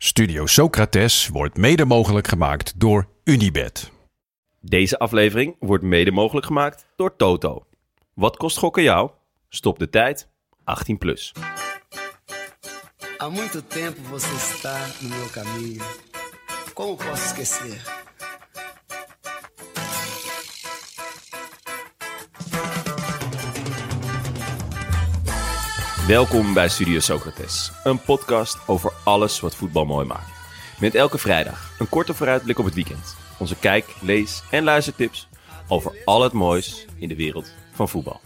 Studio Socrates wordt mede mogelijk gemaakt door Unibed. Deze aflevering wordt mede mogelijk gemaakt door Toto. Wat kost gokken jou? Stop de tijd. 18 plus. Há muito tempo você está no meu caminho. Como posso esquecer? Welkom bij Studio Socrates, een podcast over alles wat voetbal mooi maakt. Met elke vrijdag een korte vooruitblik op het weekend. Onze kijk, lees en luistertips over al het moois in de wereld van voetbal.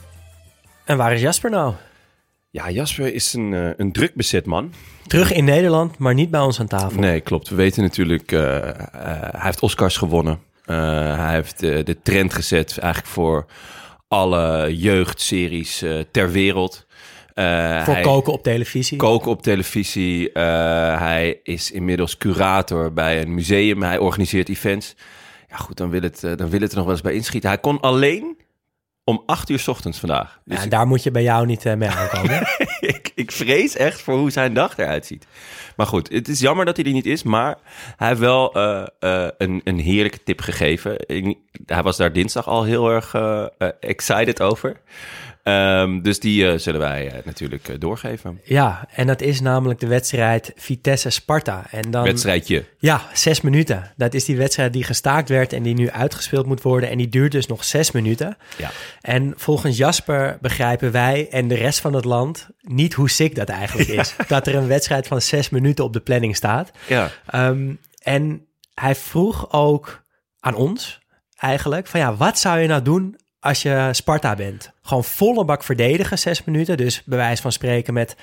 En waar is Jasper nou? Ja, Jasper is een, eh, een druk bezet man. Terug in Nederland, maar niet bij ons aan tafel. Nee, klopt. We weten natuurlijk, eh, eh, hij heeft Oscars gewonnen. Hij heeft de trend gezet eigenlijk voor alle jeugdseries ter wereld. Eh, Voor hij- koken op televisie. koken op televisie. Eh, hij is inmiddels curator bij een museum. Hij organiseert events. Ja, goed, dan wil het, eh, dan wil het er nog wel eens bij inschieten. Hij kon alleen om acht uur 's ochtends vandaag. Dus ja, daar moet je bij jou niet mee aankomen. ik, ik vrees echt voor hoe zijn dag eruit ziet. Maar goed, het is jammer dat hij er niet is. Maar hij heeft wel een, een heerlijke tip gegeven. Hij was daar dinsdag al heel erg excited over. Ehm, dus die eh, zullen wij eh, natuurlijk eh, doorgeven. ja, en dat is namelijk de wedstrijd Vitesse-Sparta. En dan, Wedstrijdje. Ja, zes minuten. Dat is die wedstrijd die gestaakt werd en die nu uitgespeeld moet worden. En die duurt dus nog zes minuten. Ja. En volgens Jasper begrijpen wij en de rest van het land niet hoe sick dat eigenlijk is. Dat er een wedstrijd van zes minuten op de planning staat. Ja. Ehm, en hij vroeg ook aan ons eigenlijk van ja, wat zou je nou doen als je Sparta bent? Gewoon volle bak verdedigen, zes minuten. Dus bij wijze van spreken met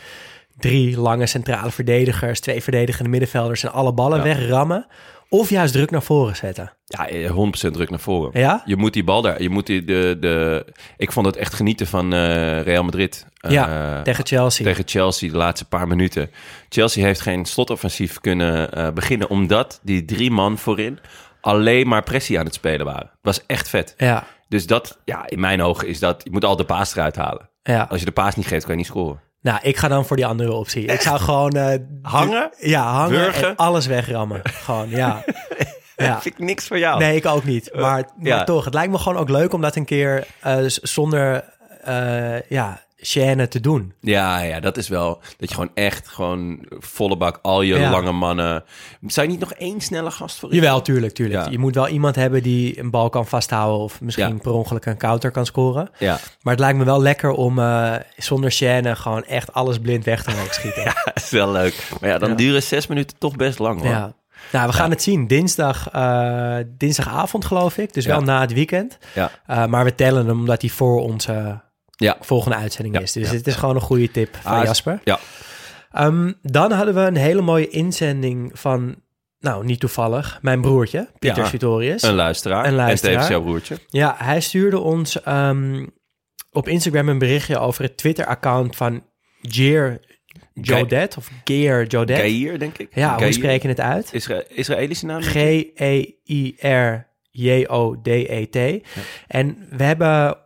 drie lange centrale verdedigers, twee verdedigende middenvelders en alle ballen Ja. wegrammen. Of juist druk naar voren zetten. Ja, eh, 100% druk naar voren. Ja? Je moet die bal daar. Je moet die, de, de, ik vond het echt genieten van eh, Real Madrid. ja, Eh, tegen Chelsea. tegen Chelsea de laatste paar minuten. Chelsea heeft geen slotoffensief kunnen eh, beginnen, omdat die drie man voorin alleen maar pressie aan het spelen waren. Het was echt vet. Ja, Dus dat, ja, in mijn ogen is dat, je moet al de paas eruit halen. ja. Als je de paas niet geeft, kan je niet scoren. Nou, ik ga dan voor die andere optie. Ik zou gewoon... eh, Hangen? Ja, hangen en alles wegrammen. gewoon, ja. ja. Vind ik niks voor jou. Nee, ik ook niet. Maar, maar ja. toch, het lijkt me gewoon ook leuk om dat een keer eh, zonder eh ja, chaîne te doen. Ja, ja, dat is wel dat je gewoon echt gewoon volle bak al je Ja. lange mannen. Zou je niet nog één snelle gast voor? Jawel, tuurlijk, tuurlijk. Ja. Je moet wel iemand hebben die een bal kan vasthouden of misschien Ja. per ongeluk een counter kan scoren. Ja, Maar het lijkt me wel lekker om eh, zonder chaîne gewoon echt alles blind weg te mogen schieten. ja. dat is wel leuk. Maar ja, dan Ja. duren zes minuten toch best lang hoor. Nou, we gaan het zien. Dinsdag, eh, dinsdagavond geloof ik. Dus wel Ja. na het weekend. Ja. Eh, maar we tellen hem omdat hij voor onze Ja. volgende uitzending Ja, is. Dus het is gewoon een goede tip van Ah, Jasper. Ja, Ehm, dan hadden we een hele mooie inzending van, nou niet toevallig, mijn broertje, Pieter Sutorius. een luisteraar. Een luisteraar. En tevens jouw broertje. Ja, hij stuurde ons ehm, op Instagram een berichtje over het Twitter-account van Gear Jodet, of Gear Jodet. Gair, denk ik. Ja, hoe Gair. spreken het uit? Isra Israëlische naam? G-E-I-R-J-O-D-E-T. En we hebben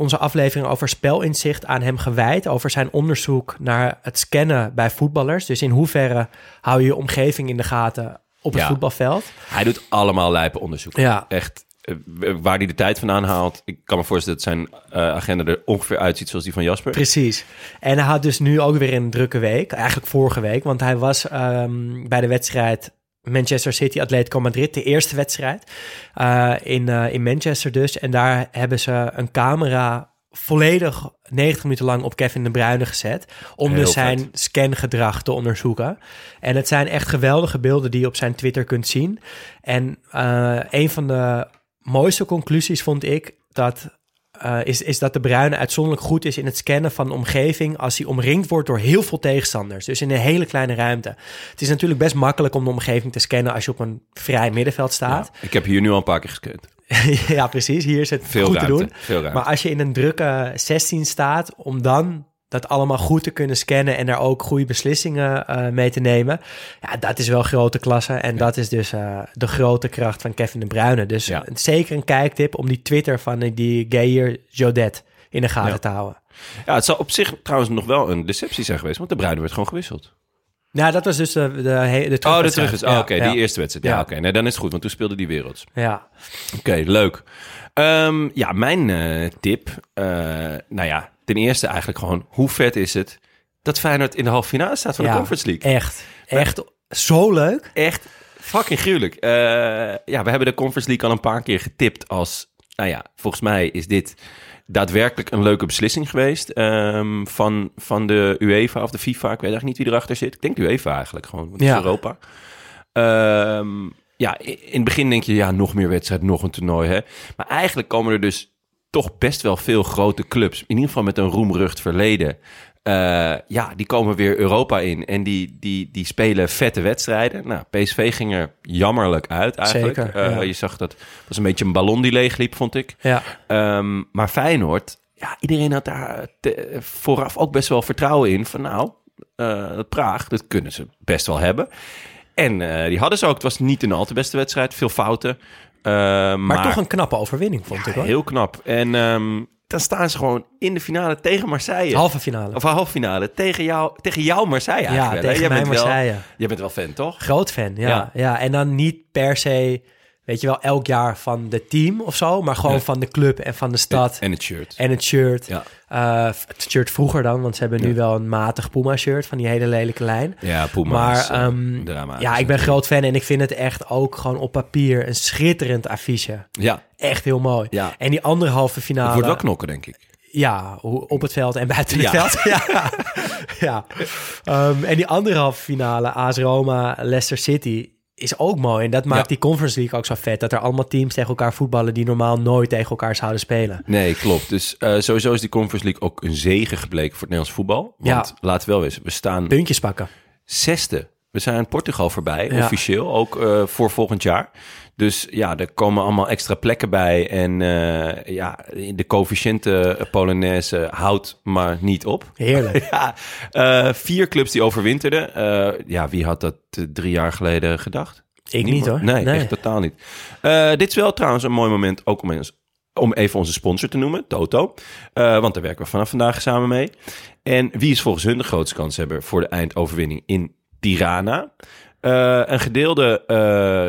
onze aflevering over spelinzicht aan hem gewijd. Over zijn onderzoek naar het scannen bij voetballers. Dus in hoeverre hou je je omgeving in de gaten op het Ja. voetbalveld. Hij doet allemaal lijpe onderzoeken. Ja. Echt, eh, waar hij de tijd vandaan haalt. Ik kan me voorstellen dat zijn eh, agenda er ongeveer uitziet zoals die van Jasper. Precies. En hij had dus nu ook weer een drukke week. Eigenlijk vorige week. Want hij was ehm, bij de wedstrijd Manchester City Atletico Madrid. De eerste wedstrijd eh, in, eh, in Manchester dus. En daar hebben ze een camera volledig 90 minuten lang op Kevin de Bruyne gezet. Om Heel dus zijn vet. scangedrag te onderzoeken. En het zijn echt geweldige beelden die je op zijn Twitter kunt zien. En eh, een van de mooiste conclusies vond ik dat eh, is, is dat de Bruine uitzonderlijk goed is in het scannen van de omgeving als hij omringd wordt door heel veel tegenstanders. Dus in een hele kleine ruimte. Het is natuurlijk best makkelijk om de omgeving te scannen als je op een vrij middenveld staat. Ik heb hier nu al een paar keer gescand. Ja, precies. Hier is het Veel goed ruimte, te doen. Maar als je in een drukke 16 staat, om dan dat allemaal goed te kunnen scannen en daar ook goede beslissingen eh, mee te nemen. Ja, dat is wel grote klasse. En dat is dus eh, de grote kracht van Kevin de Bruyne. Dus Ja. zeker een kijktip om die Twitter van die Gayer Jodet in de gaten Ja. te houden. Ja, het zal op zich trouwens nog wel een deceptie zijn geweest, want de Bruine werd gewoon gewisseld. Nou, dat was dus de, de, de, de Oh, de terug is. Oh, oké, die eerste wedstrijd. Ja, oké. Nee, dan is het goed, want toen speelde die werelds. Ja, Oké, leuk. Ehm, ja, mijn eh, tip. nou ja, ten eerste eigenlijk gewoon, hoe vet is het dat Feyenoord in de halve finale staat van de Conference League? echt. Echt zo leuk. Echt fucking gruwelijk. Eh, ja, we hebben de Conference League al een paar keer getipt als... Nou ja, volgens mij is dit daadwerkelijk een leuke beslissing geweest ehm, van, van de UEFA of de FIFA. Ik weet eigenlijk niet wie erachter zit. Ik denk de UEFA eigenlijk gewoon, want Ja. is Europa. Ehm, ja, in het begin denk je, ja, nog meer wedstrijd, nog een toernooi. Hè? Maar eigenlijk komen er dus toch best wel veel grote clubs, in ieder geval met een roemrucht verleden. eh, ja, die komen weer Europa in en die, die, die spelen vette wedstrijden. Nou, PSV ging er jammerlijk uit eigenlijk. Zeker, Eh, ja. Je zag dat was een beetje een ballon die leegliep, vond ik. Ja, Ehm, maar Feyenoord, ja, iedereen had daar te- vooraf ook best wel vertrouwen in. Van nou, eh, dat Praag, dat kunnen ze best wel hebben. En eh, die hadden ze ook. Het was niet een al te beste wedstrijd, veel fouten. Eh, maar maar, toch een knappe overwinning, vond ik hoor. heel knap. En ehm, dan staan ze gewoon in de finale tegen Marseille. Halve finale. Of halve finale tegen jou, tegen jou Marseille ja, eigenlijk. wel, hè? tegen Jij mij bent wel- Marseille. Jij bent wel fan, toch? Groot fan, ja. Ja. ja. En dan niet per se, weet je wel, elk jaar van de team of zo, maar gewoon van de club en van de stad. En het shirt. En het shirt. Ja. Eh, het shirt vroeger dan, want ze hebben nu Ja. wel een matig Puma-shirt van die hele lelijke lijn. Ja, Puma maar eh, ehm, ja, ik ben groot fan en ik vind het echt ook gewoon op papier een schitterend affiche. Ja, Echt heel mooi. Ja. En die andere halve finale. het wordt wel knokken, denk ik. Ja, op het veld en buiten het Ja. veld. Ja. ja. Ehm, en die andere halve finale, AS Roma, Leicester City, is ook mooi. En dat maakt Ja. die Conference League ook zo vet. Dat er allemaal teams tegen elkaar voetballen die normaal nooit tegen elkaar zouden spelen. Nee, klopt. Dus eh, sowieso is die Conference League ook een zegen gebleken voor het Nederlands voetbal. Want Ja. laten we wel eens, we staan Puntjes pakken. zesde. We zijn Portugal voorbij, Ja. officieel, ook eh, voor volgend jaar. Dus ja, er komen allemaal extra plekken bij. En eh, ja, de coëfficiënte Polonaise houdt maar niet op. Heerlijk. ja, eh, vier clubs die overwinterden. Eh, ja, wie had dat eh, drie jaar geleden gedacht? Ik niet hoor. Nee, echt totaal niet. Eh, dit is wel trouwens een mooi moment ook om, eens, om even onze sponsor te noemen, Toto. Eh, want daar werken we vanaf vandaag samen mee. En wie is volgens hun de grootste kanshebber voor de eindoverwinning in Tirana? Eh, een gedeelde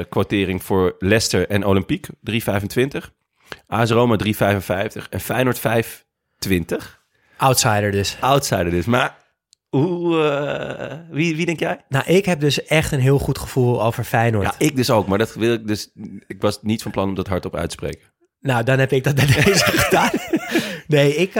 quotering voor Leicester en Olympique, 3,25. AS Roma 3,55 en Feyenoord 5,20. Outsider dus. Outsider dus. Maar hoe, eh, wie, wie denk jij? Nou, ik heb dus echt een heel goed gevoel over Feyenoord. Ja, ik dus ook. Maar dat wil ik dus. Ik was niet van plan om dat hardop uit te spreken. Nou, dan heb ik dat bij deze gedaan. Nee, ik,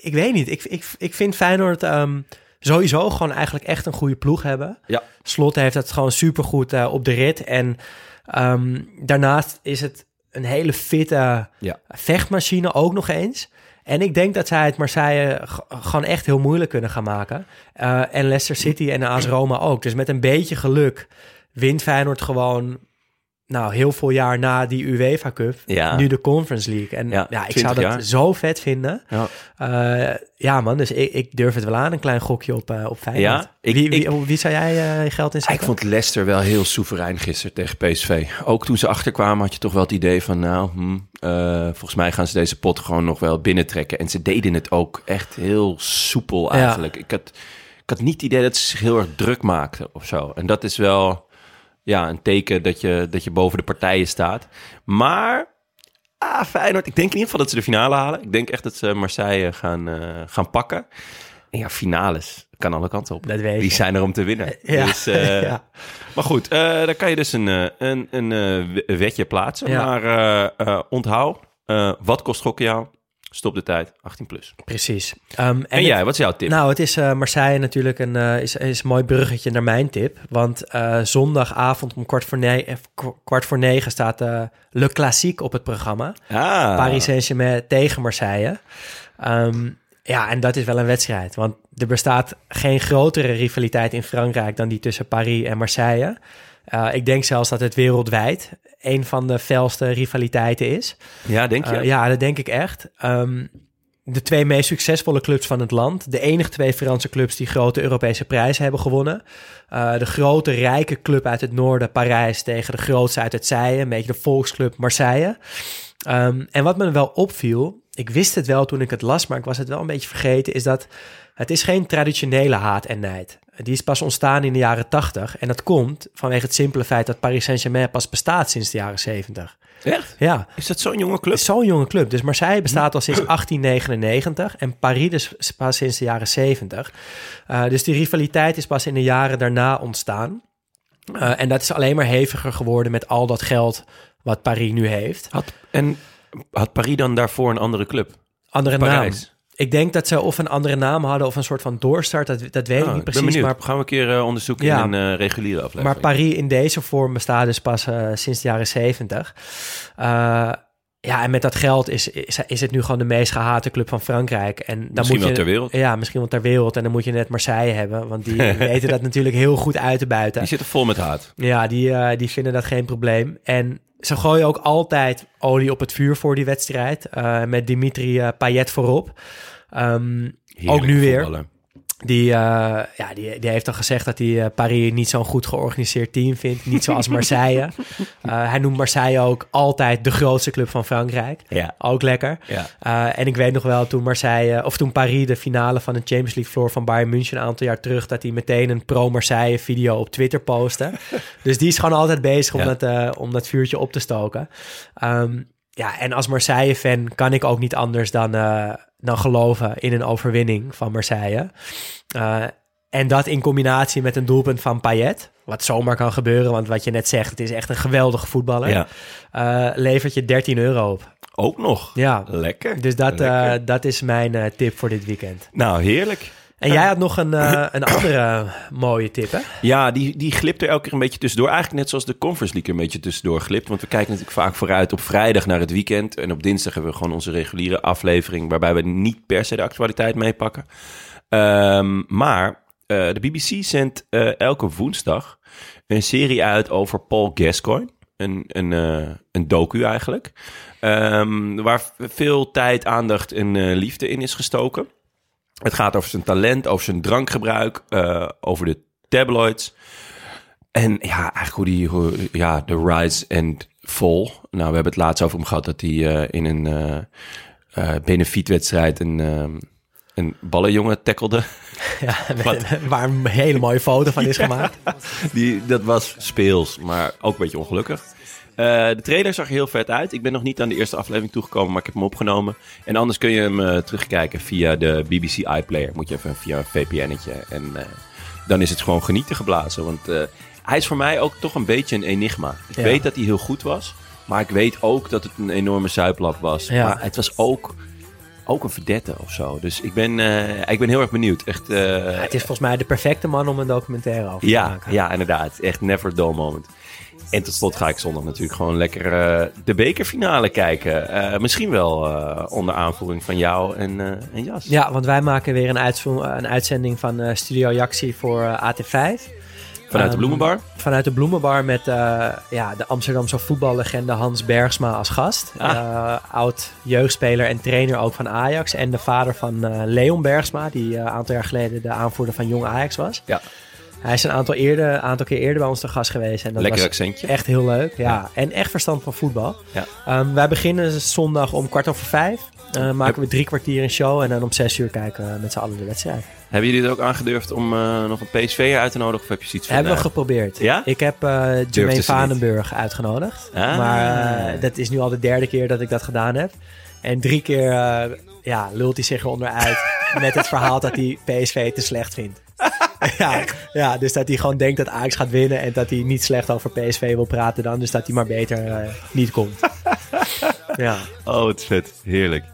ik weet niet. Ik, ik, ik vind Feyenoord ehm, sowieso gewoon eigenlijk echt een goede ploeg hebben. Ja. Slot heeft het gewoon supergoed eh op de rit. En ehm, daarnaast is het een hele fitte Ja. vechtmachine ook nog eens. En ik denk dat zij het Marseille gewoon echt heel moeilijk kunnen gaan maken. Eh, en Leicester City en AS Roma ook. Dus met een beetje geluk wint Feyenoord gewoon... Nou, heel veel jaar na die UEFA Cup, Ja. nu de Conference League. En Ja, ja, ik 20 zou dat jaar. zo vet vinden. Ja. Eh, ja, man, dus ik, ik durf het wel aan, een klein gokje op, eh op Feyenoord. Ja, ik- wie, wie, ik- wie zou jij je geld Ik inzetten? vond Leicester wel heel soeverein gisteren tegen PSV. Ook toen ze achterkwamen had je toch wel het idee van... nou, hm, volgens mij gaan ze deze pot gewoon nog wel binnentrekken. En ze deden het ook echt heel soepel Ja. eigenlijk. Ik, had, ik had niet het idee dat ze zich heel erg druk maakten of zo. En dat is wel ja, een teken dat je, dat je boven de partijen staat. Maar... Ah, Feyenoord. Ik denk in ieder geval dat ze de finale halen. Ik denk echt dat ze Marseille gaan, eh, gaan pakken. En ja, finales. Kan alle kanten op. Dat weet Die zijn er om te winnen. Ja. Dus, eh, Ja. Maar goed, eh dan kan je dus een, een, een we- wetje plaatsen. Ja. Maar onthoud, wat kost gokken jou? Stop de tijd, 18 plus. Precies. Ehm, En, jij, wat is jouw tip? Nou, het is eh, Marseille natuurlijk een, eh, is, is een mooi bruggetje naar mijn tip. Want eh, zondagavond om kwart voor, ne- k- kwart voor negen staat Le Classique op het programma. ah, Paris Saint-Germain tegen Marseille. Ehm, ja, en dat is wel een wedstrijd. Want er bestaat geen grotere rivaliteit in Frankrijk dan die tussen Paris en Marseille. Eh, ik denk zelfs dat het wereldwijd een van de felste rivaliteiten is. Ja, denk je? Eh, ja, dat denk ik echt. Ehm, de twee meest succesvolle clubs van het land. De enige twee Franse clubs die grote Europese prijzen hebben gewonnen. Eh, de grote, rijke club uit het noorden, Parijs, tegen de grootste uit het Zijen. Een beetje de volksclub Marseille. Ehm, en wat me wel opviel, ik wist het wel toen ik het las, maar ik was het wel een beetje vergeten, is dat het is geen traditionele haat en nijd. Die is pas ontstaan in de jaren 80. En dat komt vanwege het simpele feit dat Paris Saint-Germain pas bestaat sinds de jaren 70. Echt? Ja, Is dat zo'n jonge club? zo'n jonge club. Dus Marseille bestaat al sinds 1899 en Paris dus pas sinds de jaren 70. Eh, dus die rivaliteit is pas in de jaren daarna ontstaan. Eh, en dat is alleen maar heviger geworden met al dat geld wat Paris nu heeft. Had, en had Paris dan daarvoor een andere club? Andere naam. Ik denk dat ze of een andere naam hadden of een soort van doorstart. Dat, dat weet ik Ah, niet precies. Maar, Gaan we een keer eh, onderzoeken Ja. in een eh, reguliere aflevering. maar Paris in deze vorm bestaat dus pas eh, sinds de jaren 70. Ja, en met dat geld is, is, is het nu gewoon de meest gehate club van Frankrijk. En dan Misschien moet je, wel ter wereld. Ja, misschien wel ter wereld. En dan moet je net Marseille hebben, want die weten dat natuurlijk heel goed uit te buiten. Die zitten vol met haat. Ja, die, eh, die vinden dat geen probleem. En ze gooien ook altijd olie op het vuur voor die wedstrijd. eh, met Dimitri eh, Payet voorop. Ehm, ook nu weer. Die, eh, ja, die, die heeft al gezegd dat hij eh, Paris niet zo'n goed georganiseerd team vindt. Niet zoals Marseille. Eh, hij noemt Marseille ook altijd de grootste club van Frankrijk. Ja. Ook lekker. Ja. En ik weet nog wel toen Marseille, of toen Paris de finale van de Champions League floor van Bayern München een aantal jaar terug, dat hij meteen een pro-Marseille video op Twitter postte. dus die is gewoon altijd bezig om, Ja. dat, om dat vuurtje op te stoken. Ehm, ja, en als Marseille-fan kan ik ook niet anders dan, eh, dan geloven in een overwinning van Marseille. Eh, en dat in combinatie met een doelpunt van Payet, wat zomaar kan gebeuren, want wat je net zegt, het is echt een geweldige voetballer, ja. eh, levert je 13 euro op. Ook nog. Ja, Lekker. dus dat, Lekker. dat is mijn tip voor dit weekend. nou, heerlijk. En jij had nog een, eh, een andere mooie tip, hè? Ja, die, die glipt er elke keer een beetje tussendoor. Eigenlijk net zoals de Conference League er een beetje tussendoor glipt. Want we kijken natuurlijk vaak vooruit op vrijdag naar het weekend. En op dinsdag hebben we gewoon onze reguliere aflevering... waarbij we niet per se de actualiteit meepakken. Ehm, maar eh, de BBC zendt eh, elke woensdag een serie uit over Paul Gascoigne. Een, een, eh, een docu eigenlijk. Ehm, waar veel tijd, aandacht en eh, liefde in is gestoken. Het gaat over zijn talent, over zijn drankgebruik, eh, over de tabloids. En ja, eigenlijk hoe die, hoe, ja, de rise and fall. Nou, we hebben het laatst over hem gehad dat hij eh, in een eh, benefietwedstrijd een, een ballenjongen tackelde. Ja, waar een hele mooie foto van is gemaakt. Die, dat was speels, maar ook een beetje ongelukkig. Eh, de trailer zag er heel vet uit. Ik ben nog niet aan de eerste aflevering toegekomen, maar ik heb hem opgenomen. En anders kun je hem eh, terugkijken via de BBC iPlayer. Moet je even via een VPN'tje. En eh, dan is het gewoon genieten geblazen. Want hij is voor mij ook toch een beetje een enigma. Ik Ja. weet dat hij heel goed was. Maar ik weet ook dat het een enorme zuiplap was. Ja. Maar het was ook, ook een verdette of zo. Dus ik ben, ik ben heel erg benieuwd. Echt, Ja, het is volgens mij de perfecte man om een documentaire over te ja, maken. ja, inderdaad. Echt never dull moment. En tot slot ga ik zondag natuurlijk gewoon lekker eh, de bekerfinale kijken. Eh, misschien wel eh, onder aanvoering van jou en, en Jas. Ja, want wij maken weer een, uitzending van Studio Jaxi voor eh, AT5. Vanuit de Ehm, Bloemenbar. Vanuit de Bloemenbar met ja, de Amsterdamse voetballegende Hans Bergsma als gast. Ah. Oud jeugdspeler en trainer ook van Ajax. En de vader van Leon Bergsma, die een aantal jaar geleden de aanvoerder van Jong Ajax was. Ja. Hij is een aantal, eerder, aantal keer eerder bij ons te gast geweest. En dat Lekker was accentje. echt heel leuk. Ja. En echt verstand van voetbal. Ja. Ehm, wij beginnen zondag om kwart over vijf. Eh, maken we drie kwartier een show. En dan om zes uur kijken we met z'n allen de wedstrijd. Hebben jullie het ook aangedurfd om eh, nog een PSV'er uit te nodigen? Of heb je zoiets van... Hebben we geprobeerd. Ja? Ik heb ze Jermaine niet. Vanenburg uitgenodigd. Ah. Maar dat is nu al de derde keer dat ik dat gedaan heb. En drie keer ja, lult hij zich eronder uit met het verhaal dat hij PSV te slecht vindt. ja, ja, dus dat hij gewoon denkt dat Ajax gaat winnen en dat hij niet slecht over PSV wil praten dan. Dus dat hij maar beter eh, niet komt. ja. Oh, het is vet. Heerlijk.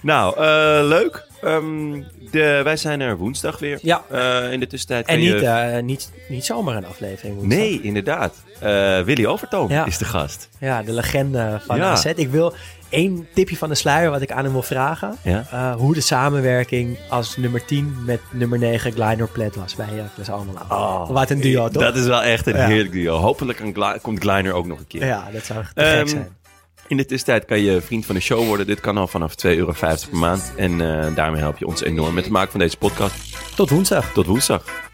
Nou, eh, leuk. Ehm, de, wij zijn er woensdag weer. Ja. Eh, in de tussentijd En kan je- niet, eh, niet, niet zomaar een aflevering. woensdag. Nee, inderdaad. Eh, Willy Overtoom Ja. is de gast. Ja, de legende van Ja. AZ. Ik wil één tipje van de sluier wat ik aan hem wil vragen. Ja? Hoe de samenwerking als nummer 10 met nummer 9 Glynor Plet was bij Heracles Almelo. Oh, Wat een duo, toch? Dat is wel echt een heerlijk duo. Hopelijk een komt Gliner ook nog een keer. Ja, dat zou te Ehm, gek zijn. In de tussentijd kan je vriend van de show worden. Dit kan al vanaf 2,50 euro per maand. En eh, daarmee help je ons enorm met het maken van deze podcast. Tot woensdag. Tot woensdag.